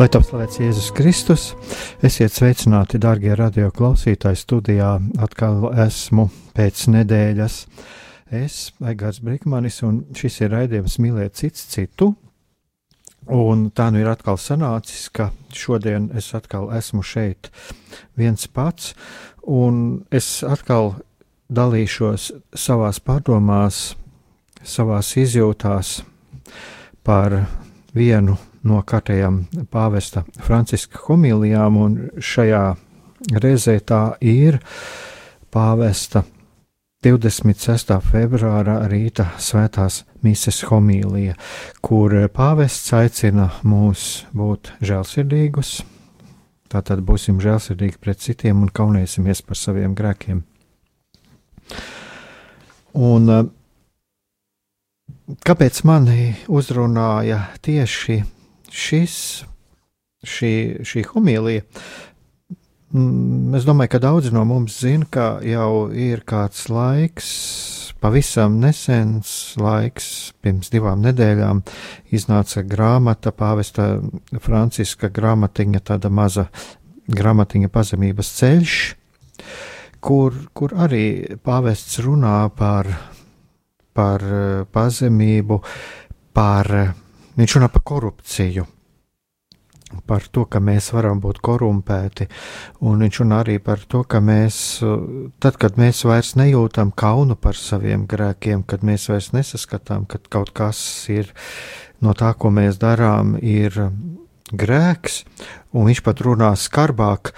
Lai top slavēts Jēzus Kristus, esiet sveicināti, darbie radio klausītāji. Studijā atkal esmu pēc nedēļas. Es, Aigars Brīsmanis, un šis ir raidījums Mīlēt cits citu. Un tā nu ir atkal sanācis, ka šodien es atkal esmu šeit viens pats, un es atkal dalīšos savās pārdomās, savās izjūtās par vienu no kārtējām pāvesta Franciska homilijām, un šajā reizē tā ir pāvesta 26. februāra rīta svētās mises homīlija, kur pāvests aicina mūs būt žēlsirdīgus. Tātad būsim žēlsirdīgi pret citiem un kaunēsimies par saviem grēkiem. Un kāpēc mani uzrunāja tieši šis, šī, šī homīlija? Mm, es domāju, ka daudzi no mums zina, ka jau ir kāds laiks, pavisam nesens laiks, pirms divām nedēļām, iznāca grāmata, pāvesta Franciska grāmatiņa, tāda maza grāmatiņa pazemības ceļš, kur, kur arī pāvests runā par, par eh, pazemību, par, viņš runā par korupciju. Par to, ka mēs varam būt korumpēti, un viņš runā arī par to, ka mēs, tad, kad mēs vairs nejūtam kaunu par saviem grēkiem, kad mēs vairs nesaskatām, ka kaut kas ir no tā, ko mēs darām, ir grēks, un viņš pat runā skarbāk.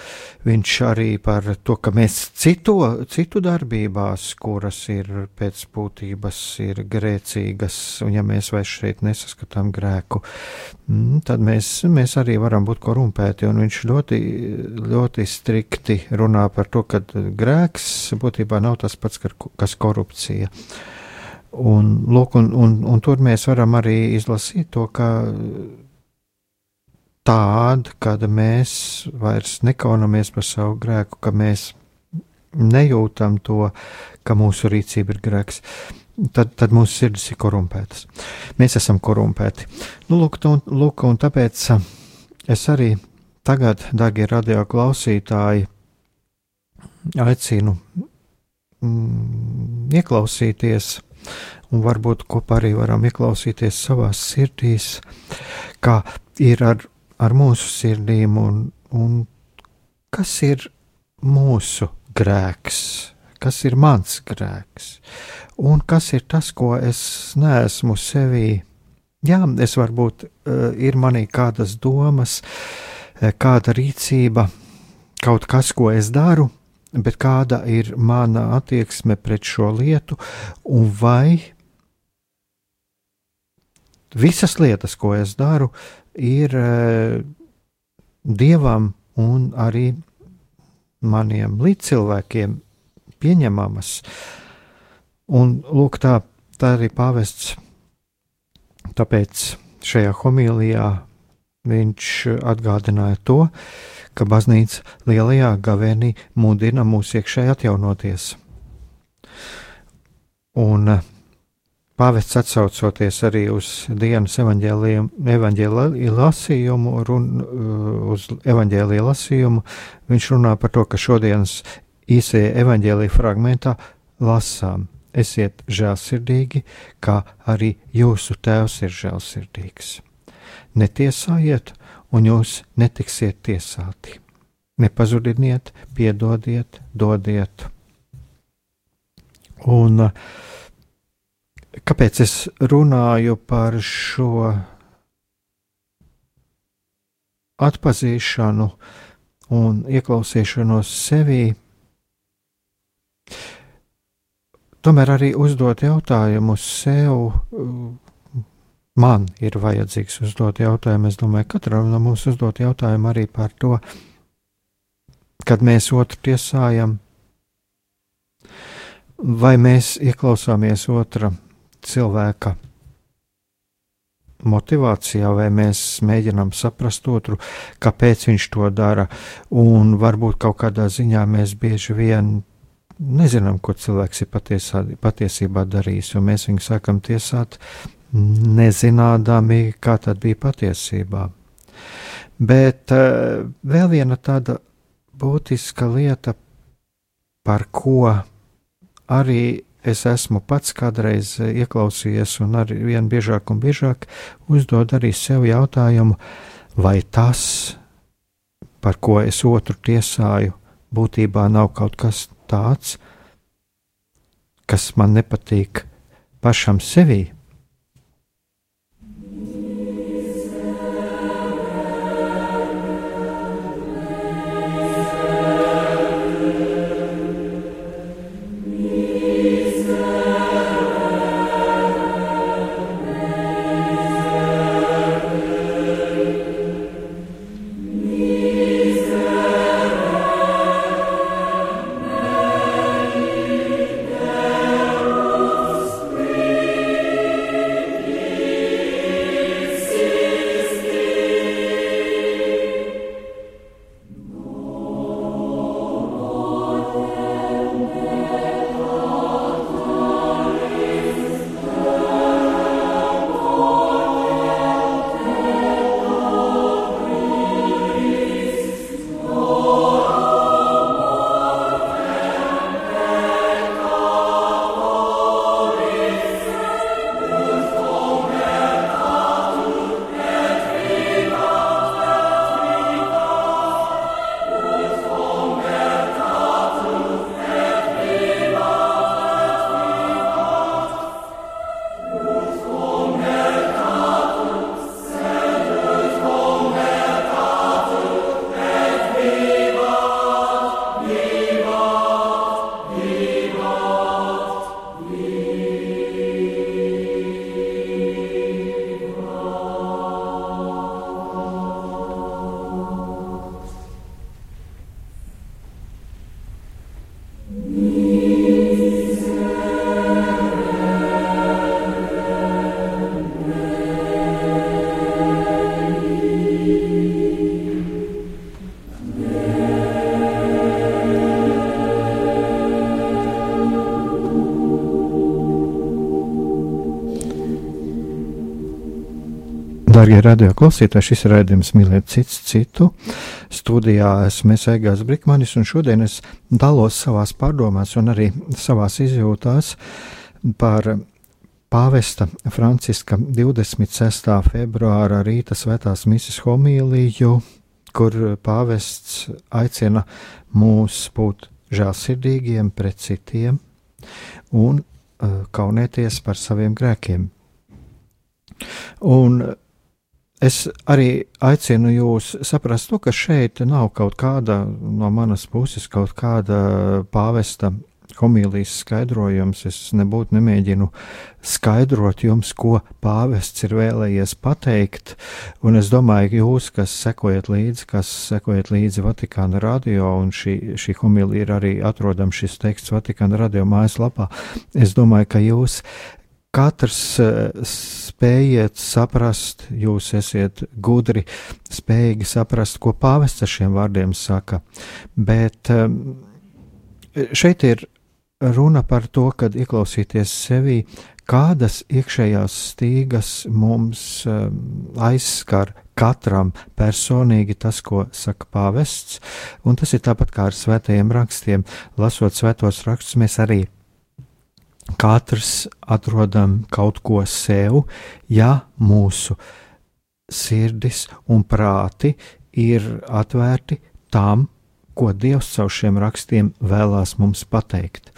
Viņš arī par to, ka mēs citu, citu darbībās, kuras ir pēc būtības ir grēcīgas, un ja mēs vairs šeit nesaskatām grēku, mm, tad mēs, mēs arī varam būt korumpēti. Un viņš ļoti, ļoti strikti runā par to, ka grēks būtībā nav tas pats, kas korupcija. Un, lūk, un, un, un tur mēs varam arī izlasīt to, ka tāda, kad mēs vairs nekaunamies par savu grēku, ka mēs nejūtam to, ka mūsu rīcība ir grēks. Tad, tad mūsu sirdis ir korumpētas. Mēs esam korumpēti. Nu, lūk, un, lūk, un tāpēc es arī tagad, darbie radio klausītāji, aicinu mm, ieklausīties, un varbūt kopā arī varam ieklausīties savās sirdīs, kā ir ar ar mūsu sirdīm, un, un kas ir mūsu grēks, kas ir mans grēks, un kas ir tas, ko es neesmu sevī. Jā, es varbūt uh, ir manī kādas domas, uh, kāda rīcība, kaut kas, ko es daru, bet kāda ir mana attieksme pret šo lietu, un vai visas lietas, ko es daru, ir uh, dievam un arī maniem līdzcilvēkiem pieņemamas. Un lūk, tā, tā arī pāvests. Tāpēc šajā homilijā viņš atgādināja to, ka baznīca lielajā gavēnī mudina mūs iekšēji atjaunoties. Un Pāvests atsaucoties arī uz dienas evaņģēlīja lasījumu, run, uh, uz evaņģēlīja lasījumu, viņš runā par to, ka šodienas īsajā evaņģēlīja fragmentā lasām: Esiet žēlsirdīgi, kā arī jūsu tēvs ir žēlsirdīgs. Netiesājiet, un jūs netiksiet tiesāti. Nepazudiniet, piedodiet, dodiet Un kāpēc es runāju par šo atpazīšanu un ieklausīšanos sevī? Tomēr arī uzdot jautājumus sev, man ir vajadzīgs uzdot jautājumu. Es domāju, katram no mums uzdot jautājumu arī par to, kad mēs otru tiesājam, vai mēs ieklausāmies otra cilvēka motivācijā, vai mēs mēģinām saprast otru, kāpēc viņš to dara, un varbūt kaut kādā ziņā mēs bieži vien nezinām, ko cilvēks ir patiesā, patiesībā darījis, un mēs viņu sākam tiesāt nezinādami, kā tad bija patiesībā. Bet uh, vēl viena tāda būtiska lieta, par ko arī es esmu pats kādreiz ieklausījies, un arī vien biežāk un biežāk uzdod arī sev jautājumu, vai tas, par ko es otru tiesāju, būtībā nav kaut kas tāds, kas man nepatīk pašam sevī. Darbie radio klausītāji, šis raidījums Mīlēt cits citu. Studijā esmu Egāns Brikmanis, un šodien es dalos savās pārdomās un arī savās izjūtās par pāvesta Franciska 26. februāra rīta svētās misijas homīliju, kur pāvests aicina mūs būt žēlsirdīgiem pret citiem un uh, kaunēties par saviem grēkiem. Un Es arī aicinu jūs saprast to, ka šeit nav kaut kāda no manas puses, kaut kāda pāvesta homīlijas skaidrojums. Es nebūtu nemēģinu skaidrot jums, ko pāvests ir vēlējies pateikt. Un es domāju, ka jūs, kas sekojat līdzi, kas sekojat līdzi Vatikāna radio, un šī, šī homīlija ir arī atrodama šis teksts Vatikāna radio mājaslapā, es domāju, ka jūs katrs eh, spējiet saprast, jūs esat gudri, spējīgi saprast, ko pāvests ar šiem vārdiem saka. Bet ehm, šeit ir runa par to, kad ieklausīties sevī, kādas iekšējās stīgas mums ehm, aizskar katram personīgi tas, ko saka pāvests, un tas ir tāpat kā ar svētajiem rakstiem. Lasot svētos rakstus, mēs arī katrs atrodam kaut ko sev, ja mūsu sirdis un prāti ir atvērti tam, ko Dievs caur šiem rakstiem vēlās mums pateikt.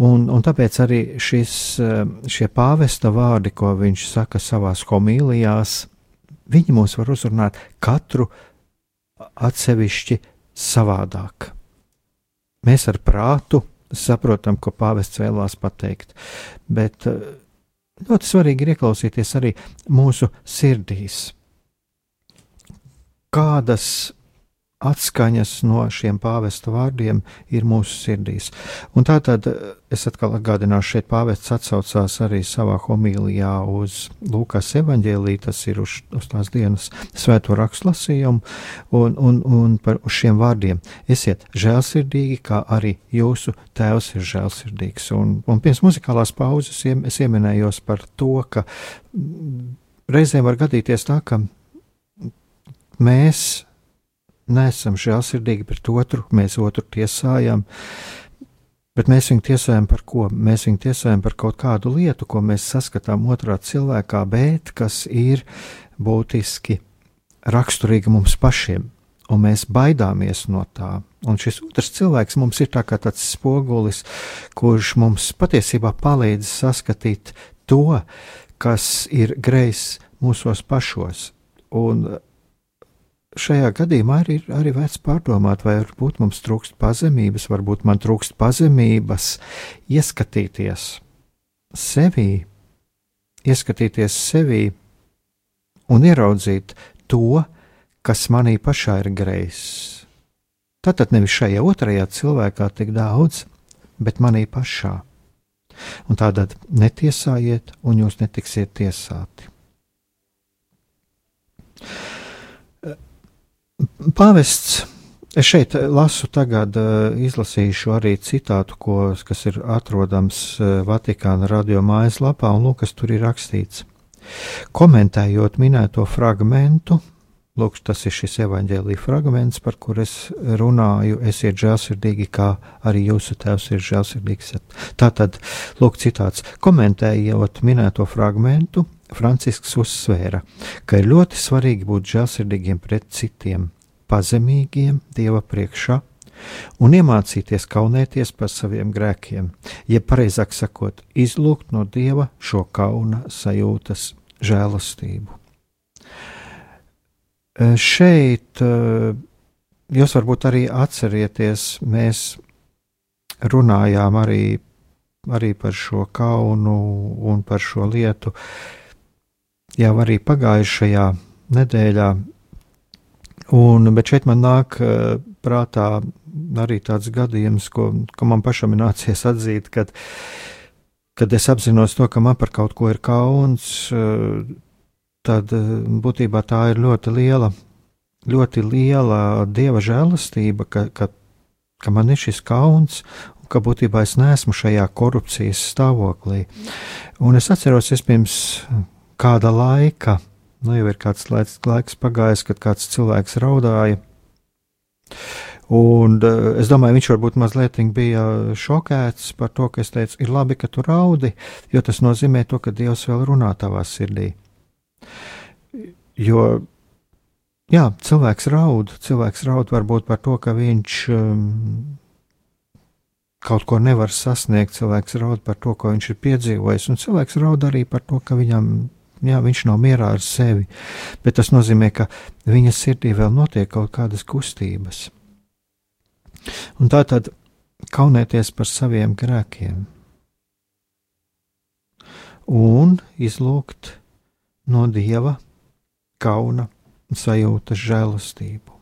Un, un tāpēc arī šis, eh, šie pāvesta vārdi, ko viņš saka savās homīlijās, viņi mūs var uzrunāt katru atsevišķi savādāk. Mēs ar prātu saprotam, ko pāvests vēlās pateikt, bet eh, ļoti svarīgi ir ieklausīties arī mūsu sirdīs. Kādas atskaņas no šiem pāvesta vārdiem ir mūsu sirdīs. Un tā tad es atkal atgādināšu, šeit pāvests atsaucās arī savā homīlijā uz Lūkas evaņģēlī, tas ir uz, uz tās dienas svēto rakstu lasījumu, un, un, un par šiem vārdiem. Esiet žēlsirdīgi, kā arī jūsu tēvs ir žēlsirdīgs. Un, un pirms muzikālās pauzes es ieminējos par to, ka reizēm var gadīties tā, ka mēs neesam žēlsirdīgi pret otru, mēs otru tiesājam. Bet mēs viņu tiesājam par ko? Mēs viņu tiesājam par kaut kādu lietu, ko mēs saskatām otrā cilvēkā, bet kas ir būtiski raksturīga mums pašiem, un mēs baidāmies no tā. Un šis otrs cilvēks mums ir kā tāds spogulis, kurš mums patiesībā palīdz saskatīt to, kas ir grejs mūsos pašos. Un šajā gadījumā arī, arī vērts pārdomāt, vai varbūt mums trūkst pazemības, varbūt man trūkst pazemības, ieskatīties sevī, ieskatīties sevī un ieraudzīt to, kas manī pašā ir greizs. Tātad nevis šajā otrajā cilvēkā tik daudz, bet manī pašā. Un tādēļ netiesājiet, un jūs netiksiet tiesāti. Pāvests. Es šeit lasu, tagad uh, izlasīšu arī citātu, ko, kas ir atrodams uh, Vatikāna radio mājaslapā, un lūk, kas tur ir rakstīts. Komentējot minēto fragmentu, lūk, tas ir šis evaņģēlīja fragments, par kur es runāju, esiet žēlsirdīgi, kā arī jūsu tēvs ir žēlsirdīgs. Tātad, lūk, citāts, komentējot minēto fragmentu, Francisks uzsvēra, ka ir ļoti svarīgi būt žēlsirdīgiem pret citiem, pazemīgiem Dieva priekšā un iemācīties kaunēties par saviem grēkiem, jeb pareizāk sakot, izlūgt no Dieva šo kauna sajūtas žēlastību. E, šeit e, jūs varbūt arī atcerieties, mēs runājām arī, arī par šo kaunu un par šo lietu jau arī pagājušajā nedēļā. Un, bet šeit man nāk uh, prātā arī tāds gadījums, ko, ko man pašam ir nācies atzīt, kad, kad es apzinos to, ka man par kaut ko ir kauns, uh, tad uh, būtībā tā ir ļoti liela, ļoti liela dieva žēlastība, ka, ka, ka man ir šis kauns ka būtībā es neesmu šajā korupcijas stāvoklī. Un es atceros, es pirms kāda laika, nu jau ir kāds laiks, laiks pagājis, kad kāds cilvēks raudāja. Un uh, es domāju, viņš varbūt mazliet bija šokēts par to, ka es teicu, ir labi, ka tu raudi, jo tas nozīmē to, ka Dievs vēl runā tavā sirdī. Jo, jā, cilvēks raud, cilvēks raud varbūt par to, ka viņš um, kaut ko nevar sasniegt, cilvēks raud par to, ko viņš ir piedzīvojis, un cilvēks raud arī par to, ka viņam jā, viņš nav mierā ar sevi, bet tas nozīmē, ka viņa sirdī vēl notiek kaut kādas kustības. Un tā tad kaunēties par saviem grēkiem un izlūgt no dieva kauna sajūtas žēlastību.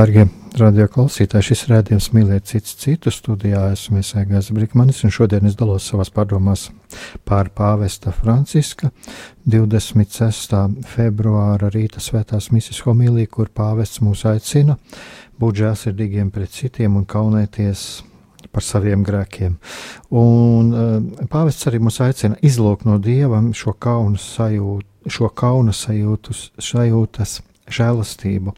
Darbie radio klausītāji, šis rādījums mīlēt cits citu studijā. Esmu Iesēgājis Brīkmanis, un šodien es dalos savās pārdomās pār pāvesta Franciska 26. februāra rīta svētās misijas homīlī, kur pāvests mūs aicina būt žēlsirdīgiem pret citiem un kaunēties par saviem grēkiem. Un uh, pāvests arī mūs aicina izlūkt no dievam šo kaunu sajūtu, šo kauna sajūtus, sajūtas žēlastību.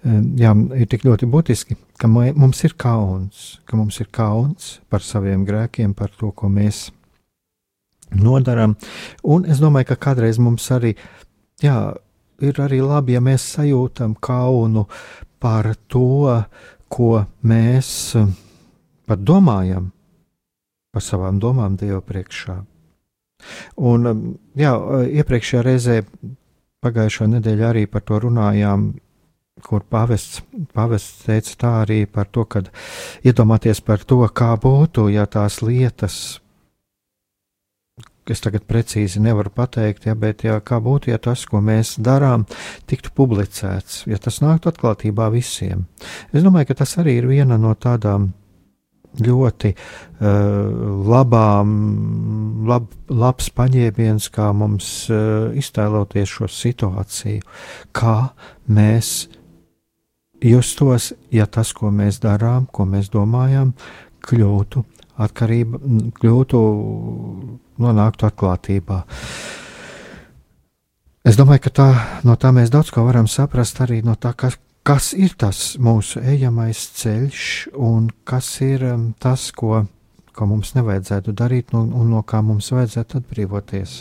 Jā, ir tik ļoti būtiski, ka mums ir kauns, ka mums ir kauns par saviem grēkiem, par to, ko mēs nodarām. Un es domāju, ka kādreiz mums arī jā, ir arī labi, ja mēs sajūtam kaunu par to, ko mēs pat domājam, par savām domām Dieva priekšā. Un, jā, iepriekšējā reizē, pagājušā nedēļa arī par to runājām, kur pavests, pavests teica tā arī par to, ka iedomāties par to, kā būtu, ja tās lietas, es tagad precīzi nevaru pateikt, ja, bet ja, kā būtu, ja tas, ko mēs darām, tiktu publicēts, ja tas nāktu atklātībā visiem. Es domāju, ka tas arī ir viena no tādām ļoti uh, labām, lab, labs paņēmiens, kā mums uh, iztēloties šo situāciju, kā mēs justos, ja tas, ko mēs darām, ko mēs domājam, kļūtu atkarība, kļūtu, nonāktu atklātībā. Es domāju, ka tā, no tā mēs daudz ko varam saprast arī no tā, kas, kas ir tas mūsu ejamais ceļš un kas ir tas, ko, ko mums nevajadzētu darīt un, un no kā mums vajadzētu atbrīvoties.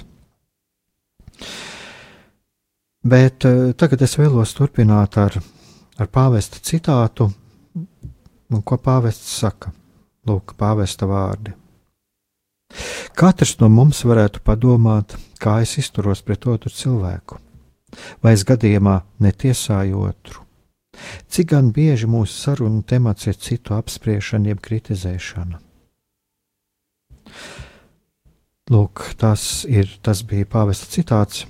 Bet uh, tagad es vēlos turpināt ar ar pāvesta citātu, un ko pāvests saka. Lūk, pāvesta vārdi. Katrs no mums varētu padomāt, kā es izturos pret otru cilvēku, vai es gadījumā netiesāju otru. Cik gan bieži mūsu sarunu temats ir citu apspriešana, jeb kritizēšana. Lūk, tas, ir, tas bija pāvesta citāts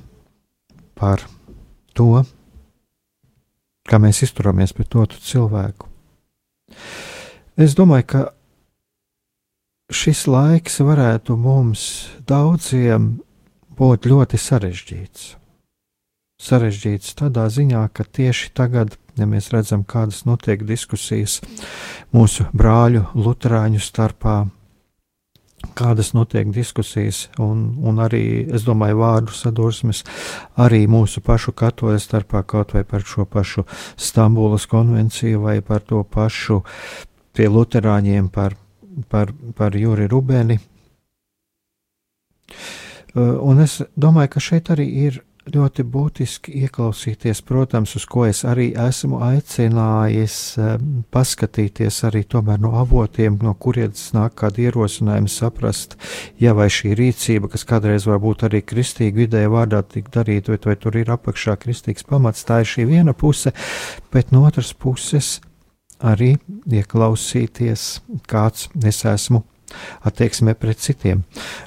par to, kā mēs izturamies pret otru cilvēku. Es domāju, ka šis laiks varētu mums daudziem būt ļoti sarežģīts. Sarežģīts tādā ziņā, ka tieši tagad, ja mēs redzam, kādas notiek diskusijas mūsu brāļu, luterāņu starpā, kādas notiek diskusijas, un, un arī, es domāju, vārdu sadursmes arī mūsu pašu katoļu starpā, kaut vai par šo pašu Stambulas konvenciju vai par to pašu pie luterāņiem par, par, par Juri Rubeni. Un es domāju, ka šeit arī ir ļoti būtiski ieklausīties, protams, uz ko es arī esmu aicinājis paskatīties arī no avotiem, no kurienes nāk kādi ierosinājumi saprast, ja vai šī rīcība, kas kādreiz varbūt arī kristīgi vidēji vārdā tik darīt, vai, vai tur ir apakšā kristīgs pamats, tā ir šī viena puse, bet no otras puses arī ieklausīties, kāds es esmu attieksmē pret citiem.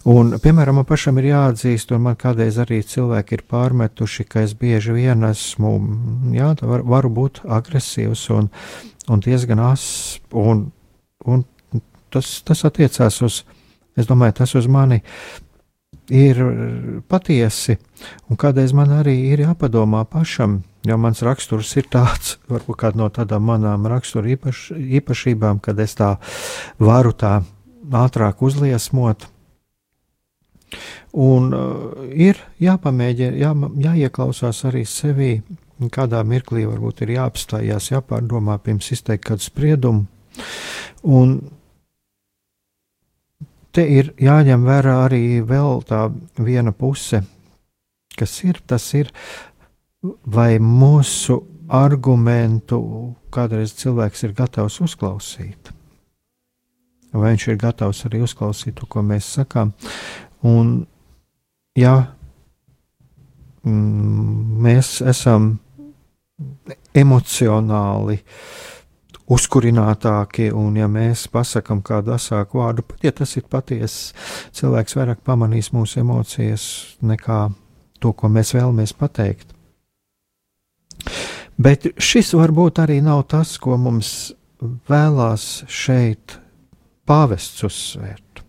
Un, piemēram, man pašam ir jāatzīst, un man kādreiz arī cilvēki ir pārmetuši, ka es bieži vien esmu, jā, var, varu būt agresīvs un, un diezgan ass, un, un tas, tas attiecās uz, es domāju, tas uz mani ir patiesi, un kādreiz man arī ir jāpadomā pašam, jo mans raksturs ir tāds, varbūt kāda no tādām manām rakstura īpaš, īpašībām, kad es tā varu tā ātrāk uzliesmot. Un uh, ir jāpamēģina, jā, jāieklausās arī sevī, kādā mirklī varbūt ir jāapstājās, jāpārdomā pirms izteikt kādu spriedumu. Un te ir jāņem vērā arī vēl tā viena puse, kas ir, tas ir, vai mūsu argumentu kādreiz cilvēks ir gatavs uzklausīt vai viņš ir gatavs arī uzklausīt to, ko mēs sakām. Un, ja mm, mēs esam emocionāli uzkurinātāki, un ja mēs pasakām kādu asāku vārdu, pat ja tas ir patiesa, cilvēks vairāk pamanīs mūsu emocijas nekā to, ko mēs vēlamies pateikt. Bet šis varbūt arī nav tas, ko mums vēlās šeit pāvests uzsvērt.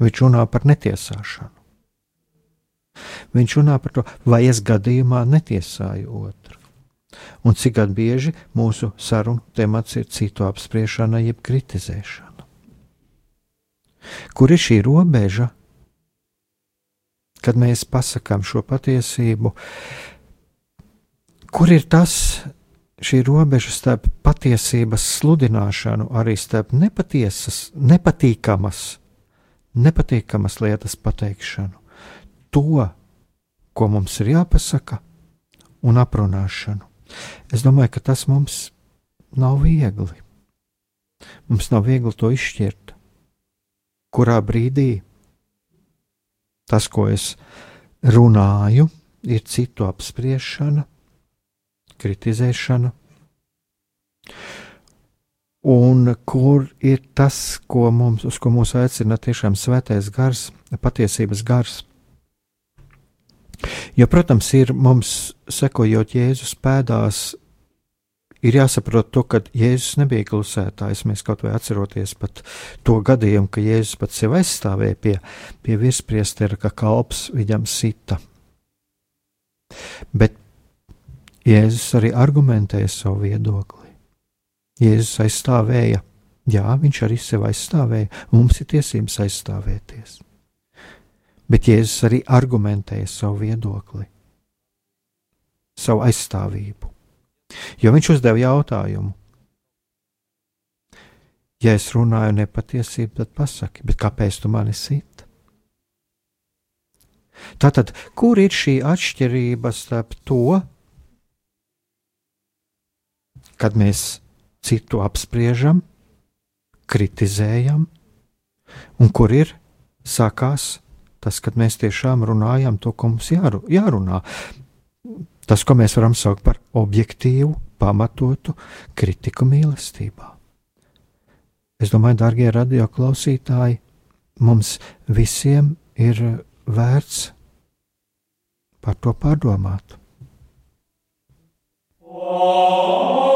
Viņš runā par netiesāšanu. Viņš runā par to, vai es gadījumā netiesāju otru. Un cik bieži mūsu sarunu temats ir citu apspriešana, jeb kritizēšana. Kur ir šī robeža, kad mēs pasakām šo patiesību, kur ir tas, šī robeža starp patiesības sludināšanu, arī starp nepatiesas, nepatīkamas, nepatīkamas lietas pateikšanu, to, ko mums ir jāpasaka, un aprunāšanu. Es domāju, ka tas mums nav viegli. Mums nav viegli to izšķirt. Kurā brīdī tas, ko es runāju, ir citu apspriešana, kritizēšana. Un kur ir tas, ko mums, uz ko mūs aicina tiešām svētais gars, patiesības gars? Jo, protams, ir mums, sekojot Jēzus pēdās, ir jāsaprot to, ka Jēzus nebija klusētājs. Mēs kaut vai atceroties pat to gadījumu, ka Jēzus pat sev aizstāvēja pie, pie virspriestera, ka kalps viņam sita. Bet Jēzus arī argumentēja savu viedokli. Jēzus aizstāvēja, jā, viņš arī sev aizstāvēja, mums ir tiesības aizstāvēties bet Jēzus arī argumentēja savu viedokli, savu aizstāvību. Jo viņš uzdeva jautājumu, ja es runāju nepatiesību, tad pasaki, kāpēc tu mani sit? Tātad, kur ir šī atšķirība starp to, kad mēs citu apspriežam, kritizējam, un kur ir sākās tas, kad mēs tiešām runājam to, ko mums jāru, jārunā. Tas, ko mēs varam saukt par objektīvu, pamatotu kritiku mīlestībā. Es domāju, darbie radioklausītāji, mums visiem ir vērts par to pārdomāt. Oh!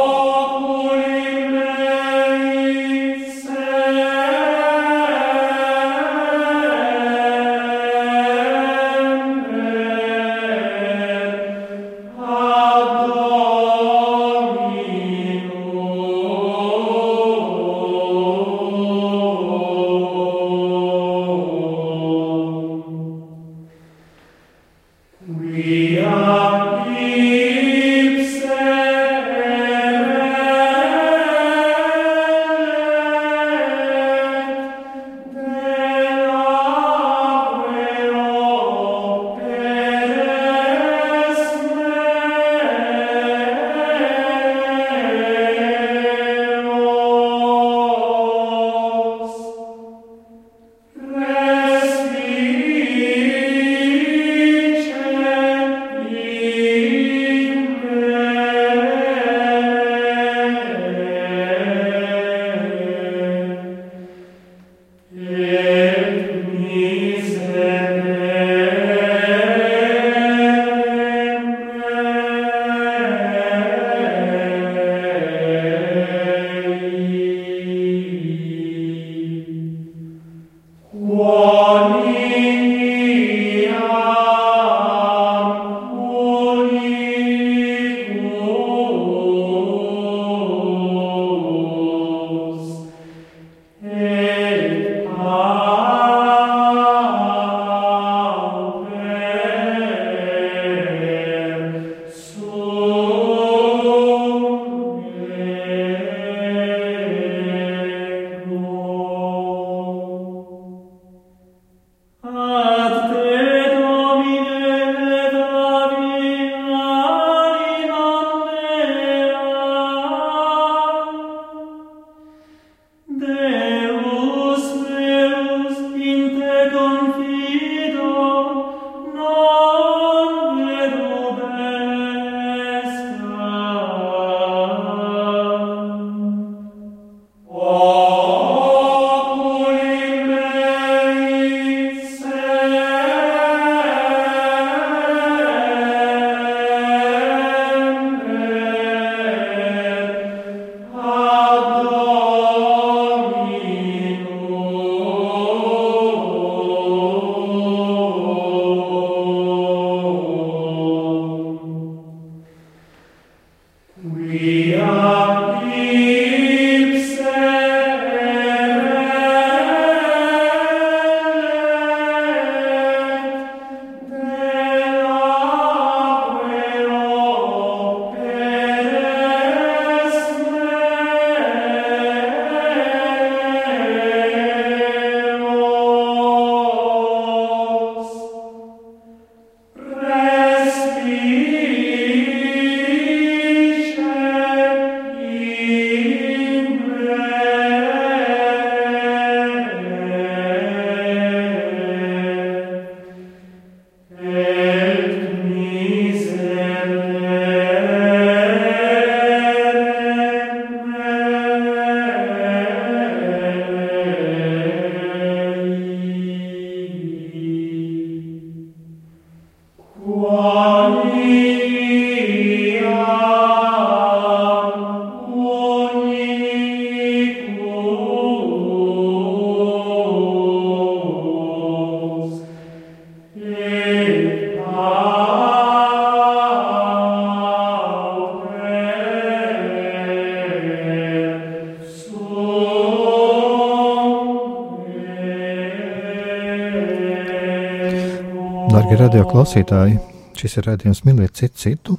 Klausītāji, šis ir redzējums mīlēt citu citu.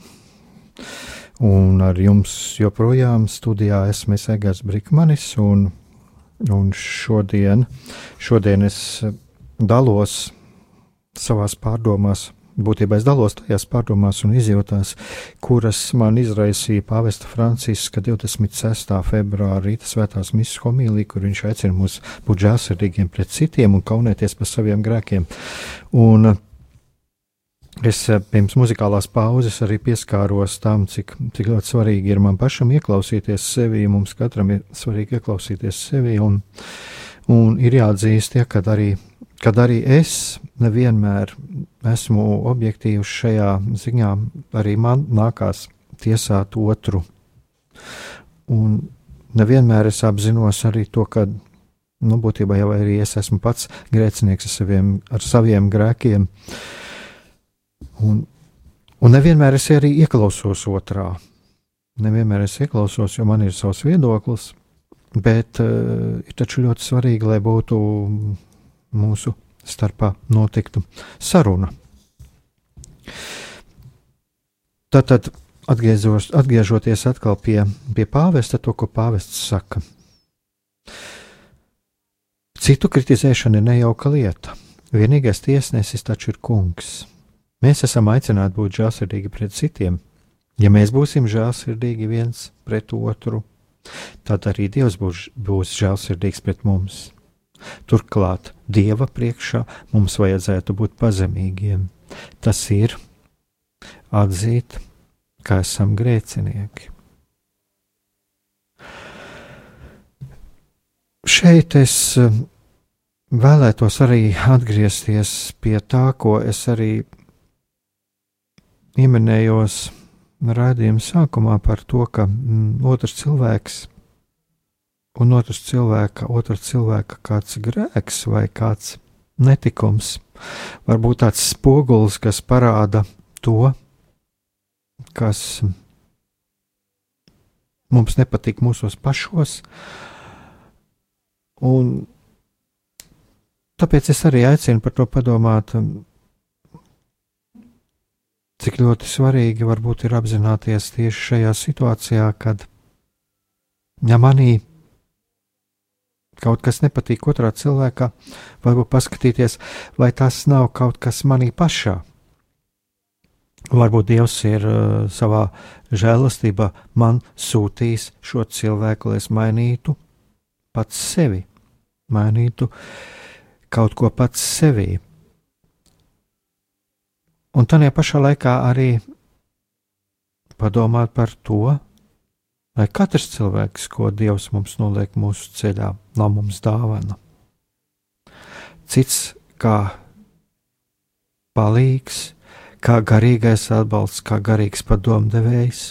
Un ar jums joprojām studijā esmu Egers Brīsmanis. Un, un šodien, šodien es dalos savās pārdomās. Būtībā es dalos tajās pārdomās un izjūtās, kuras man izraisīja pāvesta Franciska 26. februāra rīta svētās misijas homīlija, kur viņš aicina mūs būt žēlsirdīgiem pret citiem un kaunēties par saviem grēkiem. Un, Es eh, pirms muzikālās pauzes arī pieskāros tam, cik, cik ļoti svarīgi ir man pašam ieklausīties sevi. Mums katram ir svarīgi ieklausīties sevi, un, un ir jāatzīst, ja, kad, arī, kad arī es nevienmēr esmu objektīvs šajā ziņā, arī man nākās tiesāt otru. Un nevienmēr es apzinos arī to, ka nu, būtībā jau arī es esmu pats grēcinieks ar saviem, ar saviem grēkiem. Uh, Un, un nevienmēr es arī ieklausos otrā. Nevienmēr es ieklausos, jo man ir savs viedoklis, bet uh, ir taču ļoti svarīgi, lai būtu mūsu starpā notiktu saruna. Tātad, atgriežoties atkal pie, pie pāvesta, to, ko pāvests saka. Citu kritizēšana ir nejauka lieta. Vienīgais tiesnesis taču ir kungs. Mēs esam aicināti būt žēlsirdīgi pret citiem. Ja mēs būsim žēlsirdīgi viens pret otru, tad arī Dievs būs, būs žēlsirdīgs pret mums. Turklāt Dieva priekšā mums vajadzētu būt pazemīgiem. Tas ir atzīt, ka esam grēcinieki. Šeit es eh, vēlētos arī atgriezties pie tā, ko es arī pieminējos raidījuma sākumā par to, ka mm, otrs cilvēks un otrs cilvēka, otrs cilvēka kāds grēks vai kāds netikums var būt tāds spogulis, kas parāda to, kas mums nepatīk mūsos pašos. Un tāpēc es arī aicinu par to padomāt cik ļoti svarīgi varbūt ir apzināties tieši šajā situācijā, kad ja manī kaut kas nepatīk otrā cilvēkā, varbūt paskatīties, vai tas nav kaut kas manī pašā. Varbūt Dievs ir uh, savā žēlastībā man sūtījis šo cilvēku, lai es mainītu pats sevi, mainītu kaut ko pats sevī. Un tādā pašā laikā arī padomāt par to, lai katrs cilvēks, ko Dievs mums noliek mūsu ceļā, nav mums dāvana. Cits kā palīgs, kā garīgais atbalsts, kā garīgs padomdevējs,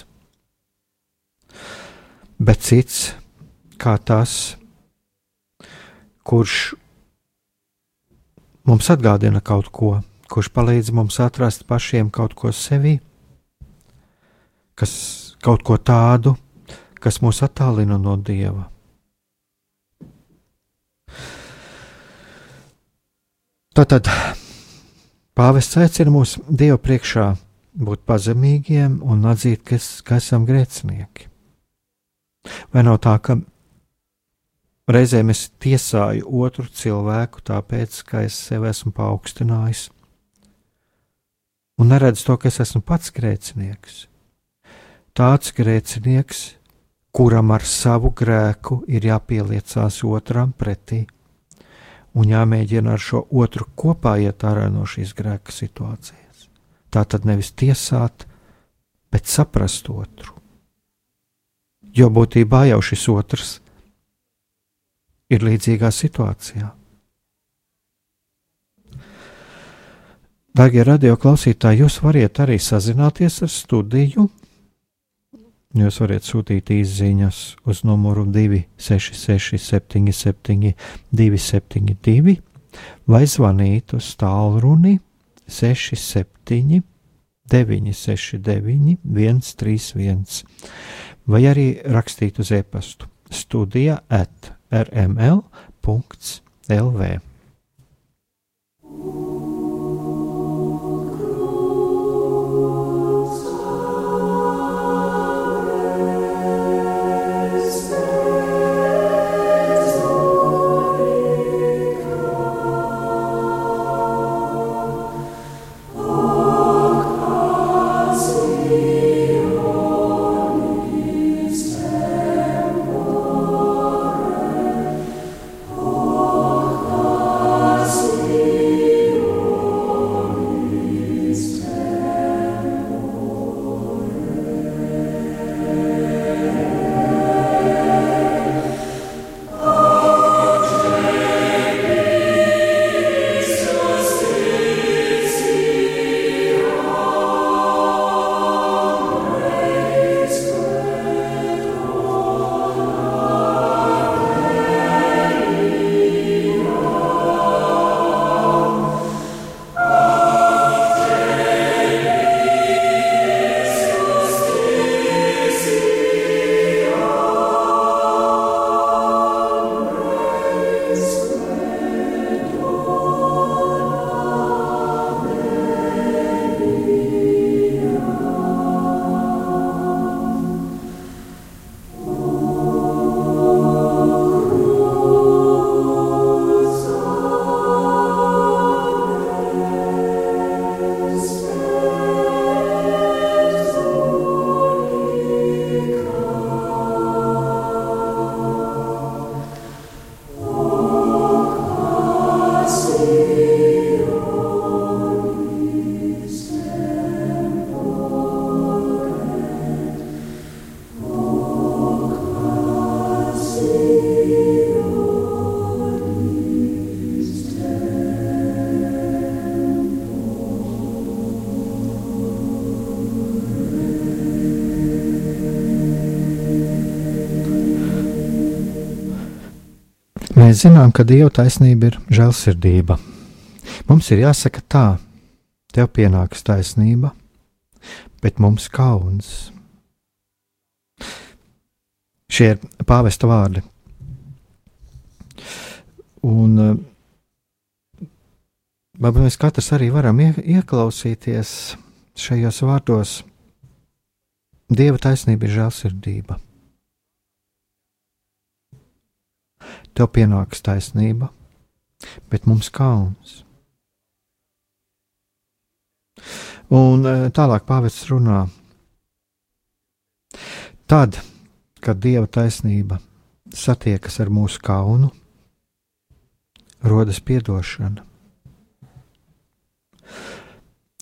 bet cits kā tas, kurš mums atgādina kaut ko kurš palīdz mums atrast pašiem kaut ko sevi, kas kaut ko tādu, kas mūs attālina no Dieva. Tātad pāvests aicina mūs Dievu priekšā būt pazemīgiem un atzīt, ka, es, ka esam grēcinieki. Vai nav tā, ka reizēm es tiesāju otru cilvēku tāpēc, ka es sevi esmu paaugstinājis, un neredz to, ka es esmu pats grēcinieks. Tāds grēcinieks, kuram ar savu grēku ir jāpieliecās otram pretī un jāmēģina ar šo otru kopā iet ārā no šīs grēka situācijas. Tā tad nevis tiesāt, bet saprast otru. Jo būtībā jau šis otrs ir līdzīgā situācijā. Darbie radio klausītāji, jūs varat arī sazināties ar studiju. Jūs varat sūtīt īsiņas uz numuru 266, 77, 272 vai zvanīt uz tālruni 67, 969, 131 vai arī rakstīt uz e-pastu studija at rml.lv. Mēs zinām, ka Dieva taisnība ir žēlsirdība. Mums ir jāsaka tā, tev pienāks taisnība, bet mums kauns. Šie ir pāvesta vārdi. Un eh, varbūt mēs katrs arī varam ieklausīties šajos vārdos. Dieva taisnība ir žēlsirdība. Tev pienāks taisnība, bet mums kauns. Un e, tālāk pāvests runā. Tad, kad dieva taisnība satiekas ar mūsu kaunu, rodas atdošana.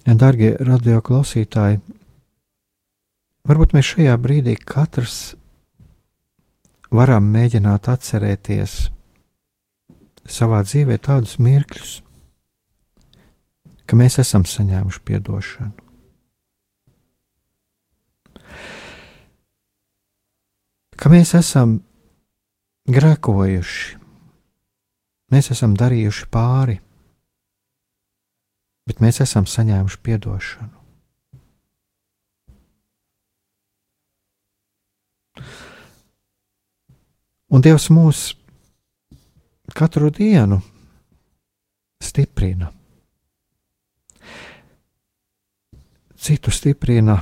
Darbie radio klausītāji, varbūt mēs šajā brīdī katrs varam mēģināt atcerēties savā dzīvē tādus mirkļus, ka mēs esam saņēmuši atdošanu. Ka mēs esam grēkojuši, mēs esam darījuši pāri, bet mēs esam saņēmuši atdošanu. Un Dievs mūs katru dienu stiprina. Citu stiprina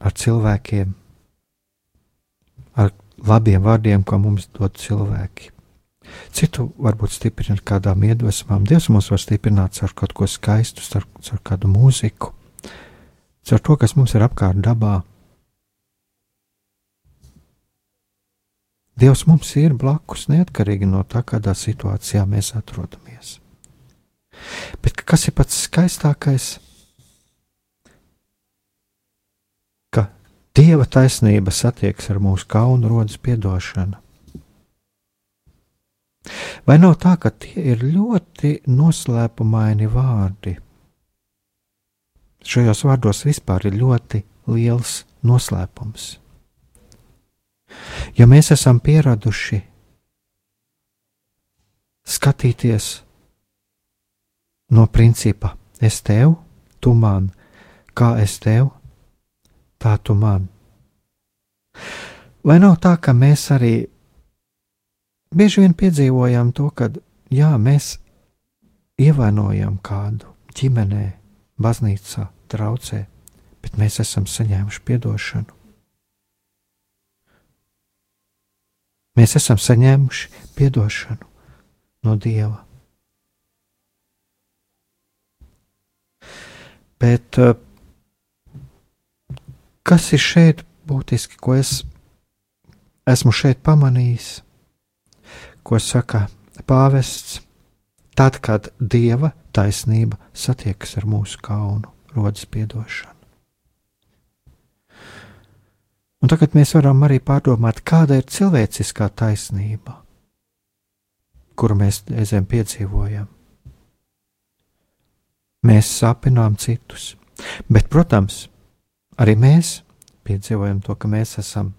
ar cilvēkiem, ar labiem vārdiem, ko mums dod cilvēki. Citu varbūt stiprina ar kādām iedvesmām. Dievs mūs var stiprināt ar kaut ko skaistu, ar, ar kādu mūziku, ar to, kas mums ir apkārt dabā. Dievs mums ir blakus, neatkarīgi no tā, kādā situācijā mēs atrodamies. Bet kas ir pats skaistākais? Ka Dieva taisnība satiekas ar mūsu kaunu, rodas atdošana. Vai nav tā, ka tie ir ļoti noslēpumaini vārdi? Šajos vārdos vispār ir ļoti liels noslēpums. Ja mēs esam pieraduši skatīties no principa es tev, tu man, kā es tev, tā tu man. Vai nav tā, ka mēs arī bieži vien piedzīvojam to, ka jā, mēs ievainojam kādu ģimenē, baznīcā, traucē, bet mēs esam saņēmuši atdošanu. Mēs esam saņēmuši atdošanu no Dieva. Bet eh, kas ir šeit būtiski, ko es esmu šeit pamanījis? ko saka pāvests, tad, kad dieva taisnība satiekas ar mūsu kaunu, rodas piedošana. Un tagad mēs varam arī pārdomāt, kāda ir cilvēciskā taisnība, kuru mēs reizēm piedzīvojam. Mēs sāpinām citus, bet, protams, arī mēs piedzīvojam to, ka mēs esam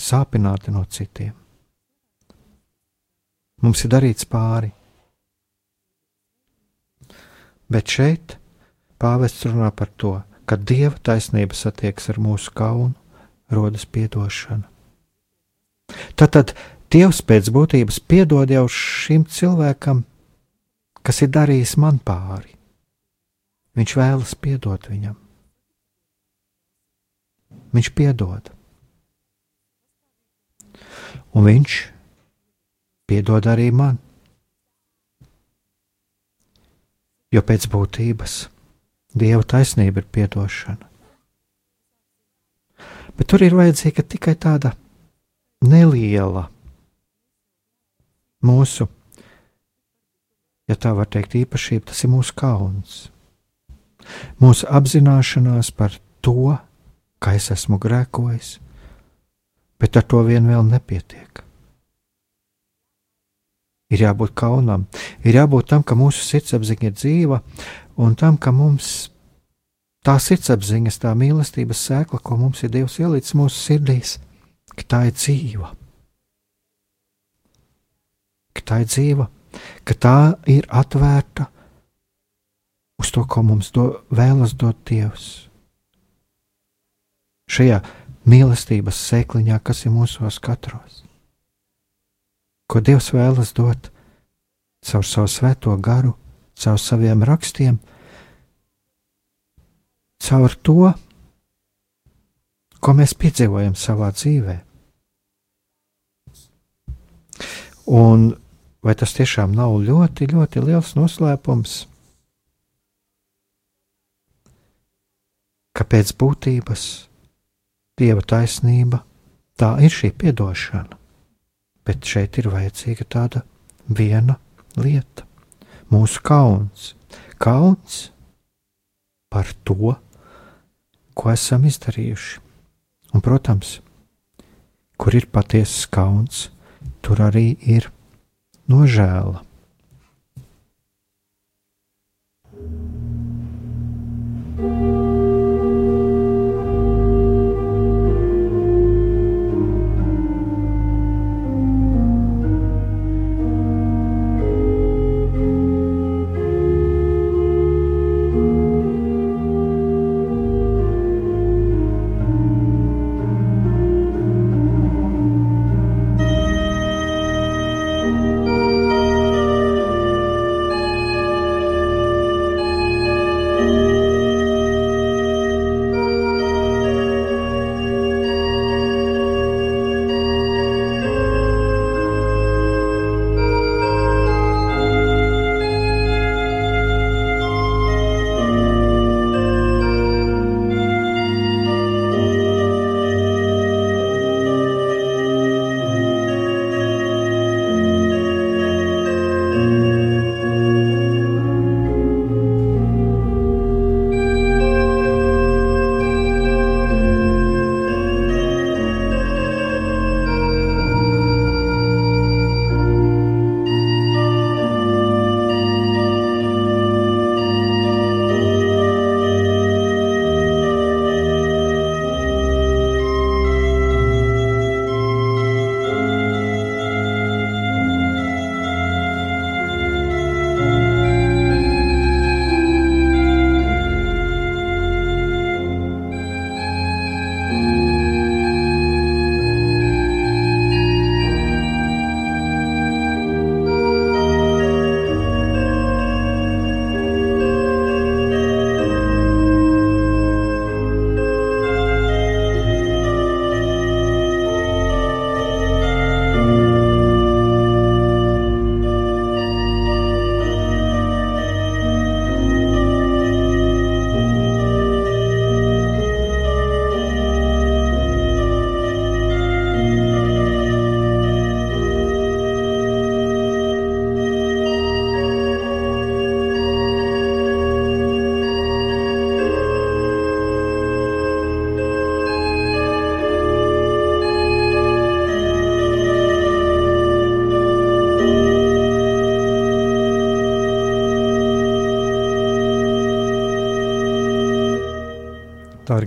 sāpināti no citiem. Mums ir darīts pāri. Bet šeit pāvests runā par to, ka dieva taisnība satiekas ar mūsu kaunu, rodas atdošana. Tad Dievs pēc būtības piedod jau šim cilvēkam, kas ir darījis man pāri. Viņš vēlas piedot viņam. Viņš piedod. Un viņš piedod arī man. Jo pēc būtības Dieva taisnība ir piedošana. Bet tur ir vajadzīga tikai tāda neliela mūsu, ja tā var teikt, īpašība, tas ir mūsu kauns. Mūsu apzināšanās par to, ka es esmu grēkojis, bet ar to vien vēl nepietiek. Ir jābūt kaunam, ir jābūt tam, ka mūsu sirdsapziņa ir dzīva, un tam, ka mums tā sirdsapziņas, tā mīlestības sēkla, ko mums ir Dievs ielicis mūsu sirdīs, ka tā ir dzīva. Ka tā ir dzīva, ka tā ir atvērta uz to, ko mums do, vēlas dot Dievs. Šajā mīlestības sēkliņā, kas ir mūsos katros ko Dievs vēlas dot caur savu svēto garu, caur saviem rakstiem, caur to, ko mēs piedzīvojam savā dzīvē. Un vai tas tiešām nav ļoti, ļoti liels noslēpums, ka pēc būtības Dieva taisnība tā ir šī piedošana bet šeit ir vajadzīga tāda viena lieta - mūsu kauns. Kauns par to, ko esam izdarījuši. Un, protams, kur ir patiesas kauns, tur arī ir nožēla.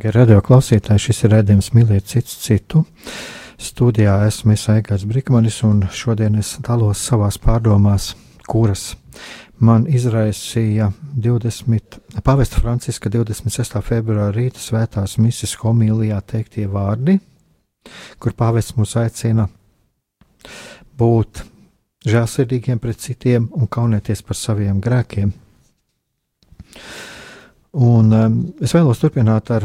Dārgie radioklausītāji, šis ir redzējums mīlēt cits citu. Studijā esmu Aigars Brīsmanis, un šodien es dalos savās pārdomās, kuras man izraisīja 20. pavesta Franciska 26. februāra rīta svētās misijas homilijā teiktie vārdi, kur pāvests mūs aicina būt žēlsirdīgiem pret citiem un kaunēties par saviem grēkiem. Un um, es vēlos turpināt ar,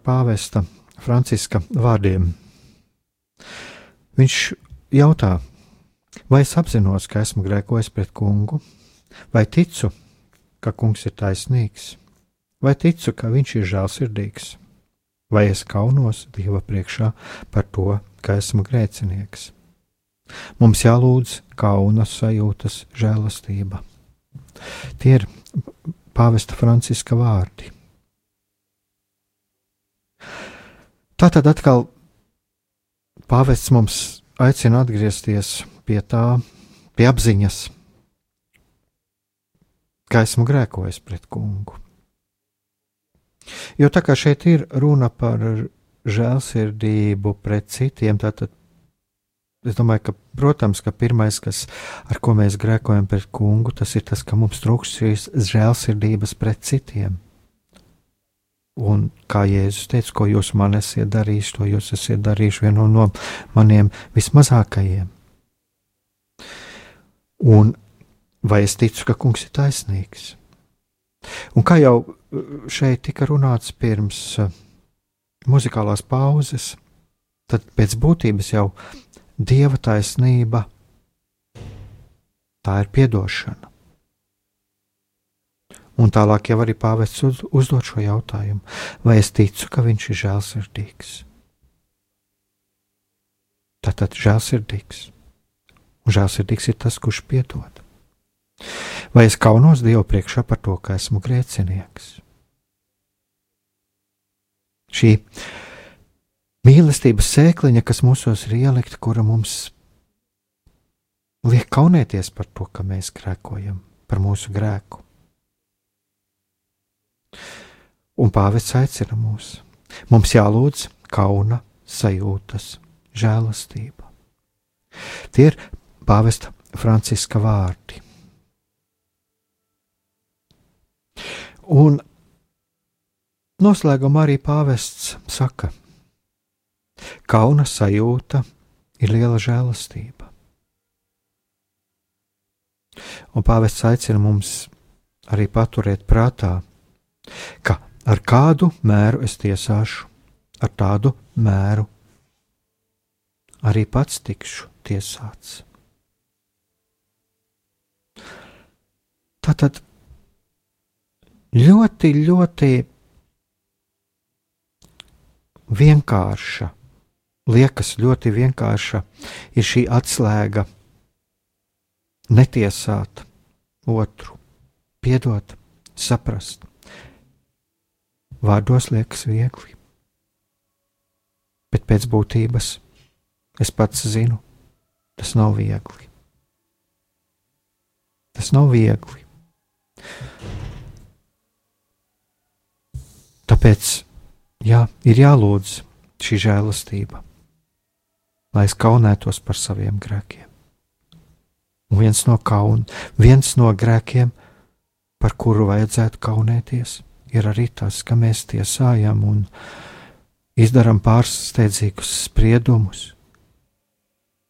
pāvesta Franciska vārdiem. Viņš jautā, vai es apzinos, ka esmu grēkojis pret kungu, vai ticu, ka kungs ir taisnīgs, vai ticu, ka viņš ir žēlsirdīgs, vai es kaunos Dieva priekšā par to, ka esmu grēcinieks. Mums jālūdz kauna sajūtas žēlastība. Tie ir pāvesta Franciska vārdi. Tā tad atkal pāvests mums aicina atgriezties pie tā, pie apziņas, ka esmu grēkojis pret kungu. Jo tā kā šeit ir runa par žēlsirdību pret citiem, tad Es domāju, ka, protams, ka pirmais, kas, ar ko mēs grēkojam pret kungu, tas ir tas, ka mums trūkst šīs žēlsirdības pret citiem. Un kā Jēzus teica, ko jūs man esat darījuši, to jūs esat darījuši vienu no maniem vismazākajiem. Un vai es ticu, ka kungs ir taisnīgs? Un kā jau šeit tika runāts pirms uh, muzikālās pauzes, tad pēc būtības jau Dieva taisnība, tā ir atdošana. Un tālāk jau arī pāvests uz, uzdod šo jautājumu, vai es ticu, ka viņš ir žēlsirdīgs. Tātad žēlsirdīgs. Un žēlsirdīgs ir tas, kurš piedod. Vai es kaunos Dievu priekšā par to, ka esmu grēcinieks? Šī mīlestības sēkliņa, kas mūsos ir ielikta, kura mums liek kaunēties par to, ka mēs grēkojam, par mūsu grēku. Un pāvests aicina mūs. Mums jālūdz kauna sajūtas, žēlastība. Tie ir pāvesta Franciska vārdi. Un noslēgumā arī pāvests saka, Kauna sajūta ir liela žēlastība. Un pāvests aicina mums arī paturēt prātā, ka ar kādu mēru es tiesāšu, ar tādu mēru arī pats tikšu tiesāts. Tātad ļoti, ļoti vienkārša liekas ļoti vienkārša, ir šī atslēga netiesāt otru, piedot, saprast. Vārdos liekas viegli, bet pēc būtības es pats zinu, tas nav viegli. Tas nav viegli. Tāpēc jā, ir jālūdz šī žēlastība lai es kaunētos par saviem grēkiem. Un viens no, kaun, viens no grēkiem, par kuru vajadzētu kaunēties, ir arī tas, ka mēs tiesājam un izdarām pārsteidzīgus spriedumus,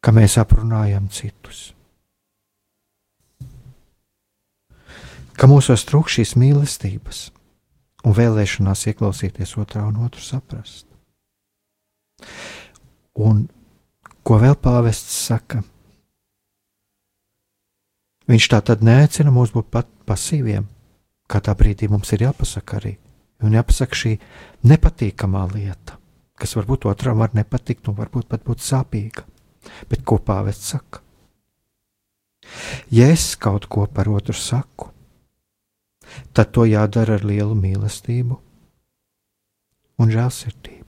ka mēs aprunājam citus. Ka mūsos trūkst šīs mīlestības un vēlēšanās ieklausīties otrā un otru saprast. Un Ko vēl pāvests saka? Viņš tā tad neaicina mūs būt pat pasīviem. Kādā brīdī mums ir jāpasaka arī, un jāpasaka šī nepatīkamā lieta, kas varbūt otram var nepatikt, un varbūt pat būt sāpīga. Bet ko pāvests saka? Ja es kaut ko par otru saku, tad to jādara ar lielu mīlestību un žēlsirdību.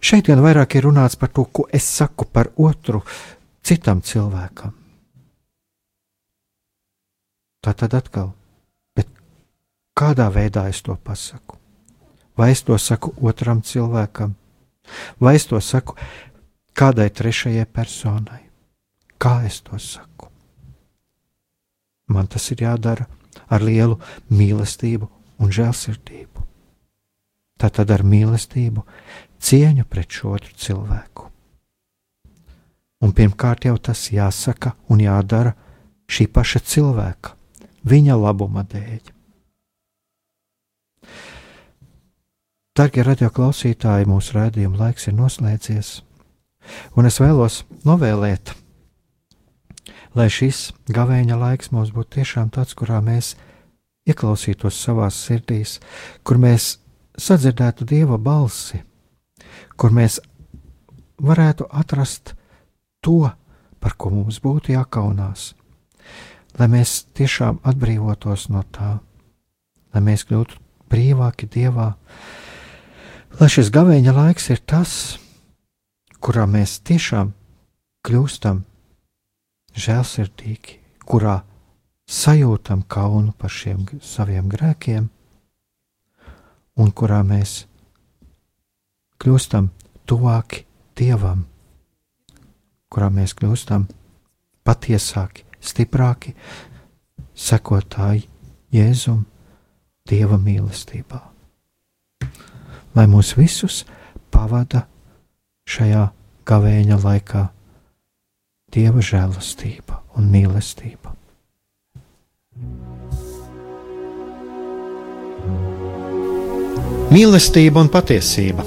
Šeit gan vairāk ir runāts par to, ko es saku par otru citam cilvēkam. Tā tad atkal, bet kādā veidā es to pasaku. Vai es to saku otram cilvēkam, vai es to saku kādai trešajai personai? Kā es to saku? Man tas ir jādara ar lielu mīlestību un žēlsirdību. Tātad ar mīlestību, cieņu pret šo otru cilvēku. Un pirmkārt jau tas jāsaka un jādara šī paša cilvēka, viņa labuma dēļ. Darbie radioklausītāji, mūsu rādījuma laiks ir noslēdzies, un es vēlos novēlēt, lai šis gavēņa laiks mums būtu tiešām tāds, kurā mēs ieklausītos savās sirdīs, kur mēs sadzirdētu Dieva balsi, kur mēs varētu atrast to, par ko mums būtu jākaunās, lai mēs tiešām atbrīvotos no tā, lai mēs kļūtu brīvāki Dievā, Lai šis gavēņa laiks ir tas, kurā mēs tiešām kļūstam žēlsirdīgi, kurā sajūtam kaunu par šiem saviem grēkiem, un kurā mēs kļūstam tuvāki Dievam, kurā mēs kļūstam patiesāki, stiprāki, sekotāji Jēzum Dieva mīlestībā lai mūs visus pavada šajā gavēņa laikā Dieva žēlastība un mīlestība. Mīlestība un patiesība.